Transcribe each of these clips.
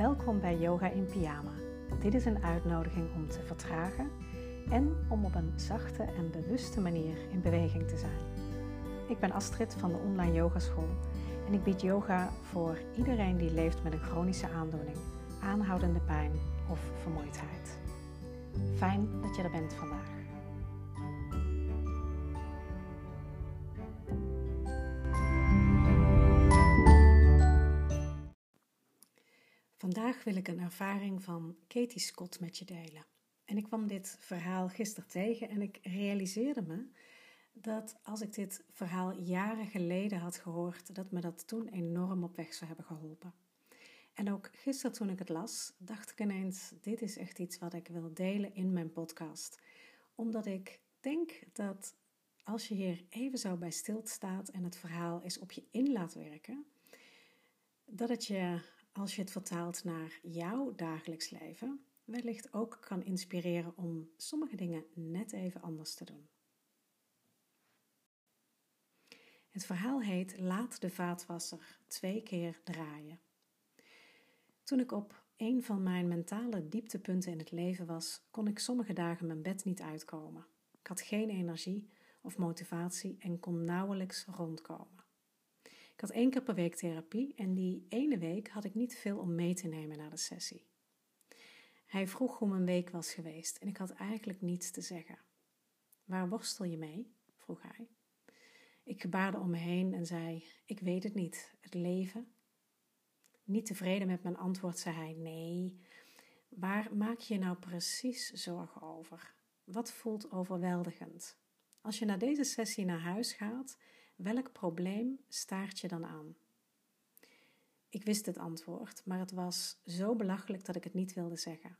Welkom bij Yoga in Pyjama. Dit is een uitnodiging om te vertragen en om op een zachte en bewuste manier in beweging te zijn. Ik ben Astrid van de Online Yogaschool en ik bied yoga voor iedereen die leeft met een chronische aandoening, aanhoudende pijn of vermoeidheid. Fijn dat je er bent vandaag. Vandaag wil ik een ervaring van Katie Scott met je delen. En ik kwam dit verhaal gisteren tegen en ik realiseerde me dat als ik dit verhaal jaren geleden had gehoord, dat me dat toen enorm op weg zou hebben geholpen. En ook gisteren toen ik het las, dacht ik ineens: dit is echt iets wat ik wil delen in mijn podcast. Omdat ik denk dat als je hier even zo bij stilstaat en het verhaal eens op je in laat werken, dat het je als je het vertaalt naar jouw dagelijks leven, wellicht ook kan inspireren om sommige dingen net even anders te doen. Het verhaal heet Laat de vaatwasser twee keer draaien. Toen ik op een van mijn mentale dieptepunten in het leven was, kon ik sommige dagen mijn bed niet uitkomen. Ik had geen energie of motivatie en kon nauwelijks rondkomen. Ik had één keer per week therapie en die ene week had ik niet veel om mee te nemen naar de sessie. Hij vroeg hoe mijn week was geweest en ik had eigenlijk niets te zeggen. Waar worstel je mee? vroeg hij. Ik gebaarde om me heen en zei: Ik weet het niet, het leven. Niet tevreden met mijn antwoord zei hij: Nee, waar maak je nou precies zorgen over? Wat voelt overweldigend? Als je na deze sessie naar huis gaat, Welk probleem staart je dan aan? Ik wist het antwoord, maar het was zo belachelijk dat ik het niet wilde zeggen.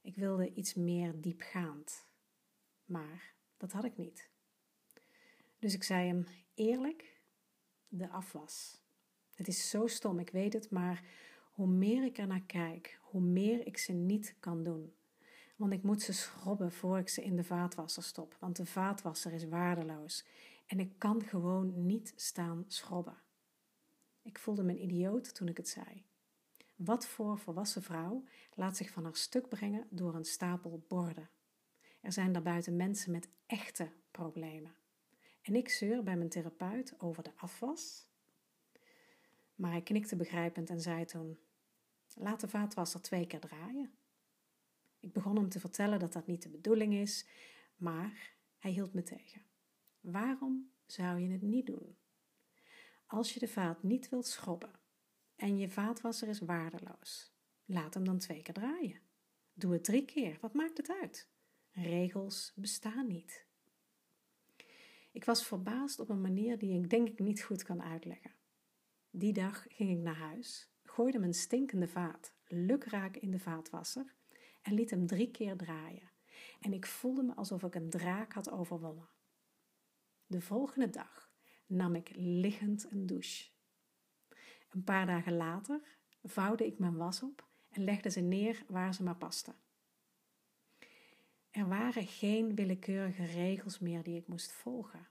Ik wilde iets meer diepgaand, maar dat had ik niet. Dus ik zei hem eerlijk: de afwas. Het is zo stom, ik weet het, maar hoe meer ik er naar kijk, hoe meer ik ze niet kan doen. Want ik moet ze schrobben voor ik ze in de vaatwasser stop, want de vaatwasser is waardeloos en ik kan gewoon niet staan schrobben. Ik voelde me een idioot toen ik het zei. Wat voor volwassen vrouw laat zich van haar stuk brengen door een stapel borden? Er zijn daarbuiten mensen met echte problemen. En ik zeur bij mijn therapeut over de afwas. Maar hij knikte begrijpend en zei toen: Laat de vaatwasser twee keer draaien. Ik begon hem te vertellen dat dat niet de bedoeling is, maar hij hield me tegen. Waarom zou je het niet doen? Als je de vaat niet wilt schrobben en je vaatwasser is waardeloos, laat hem dan twee keer draaien. Doe het drie keer, wat maakt het uit? Regels bestaan niet. Ik was verbaasd op een manier die ik denk ik niet goed kan uitleggen. Die dag ging ik naar huis, gooide mijn stinkende vaat lukraak in de vaatwasser en liet hem drie keer draaien. En ik voelde me alsof ik een draak had overwonnen. De volgende dag nam ik liggend een douche. Een paar dagen later vouwde ik mijn was op en legde ze neer waar ze maar pasten. Er waren geen willekeurige regels meer die ik moest volgen.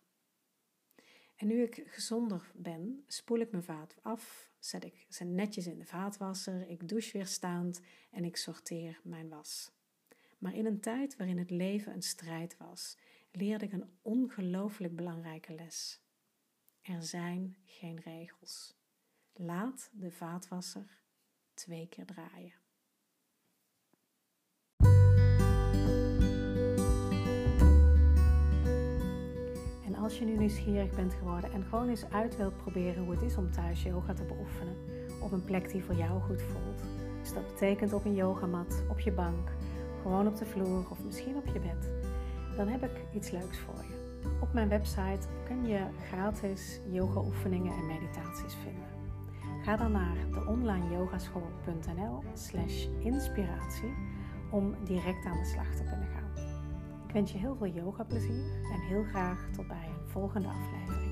En nu ik gezonder ben, spoel ik mijn vaat af, zet ik ze netjes in de vaatwasser, ik douche weer staand en ik sorteer mijn was. Maar in een tijd waarin het leven een strijd was leerde ik een ongelooflijk belangrijke les. Er zijn geen regels. Laat de vaatwasser twee keer draaien. En als je nu nieuwsgierig bent geworden en gewoon eens uit wilt proberen hoe het is om thuis yoga te beoefenen op een plek die voor jou goed voelt. Dus dat betekent op een yogamat, op je bank, gewoon op de vloer of misschien op je bed dan heb ik iets leuks voor je. Op mijn website kun je gratis yoga oefeningen en meditaties vinden. Ga dan naar deonlineyogaschool.nl slash inspiratie om direct aan de slag te kunnen gaan. Ik wens je heel veel yoga plezier en heel graag tot bij een volgende aflevering.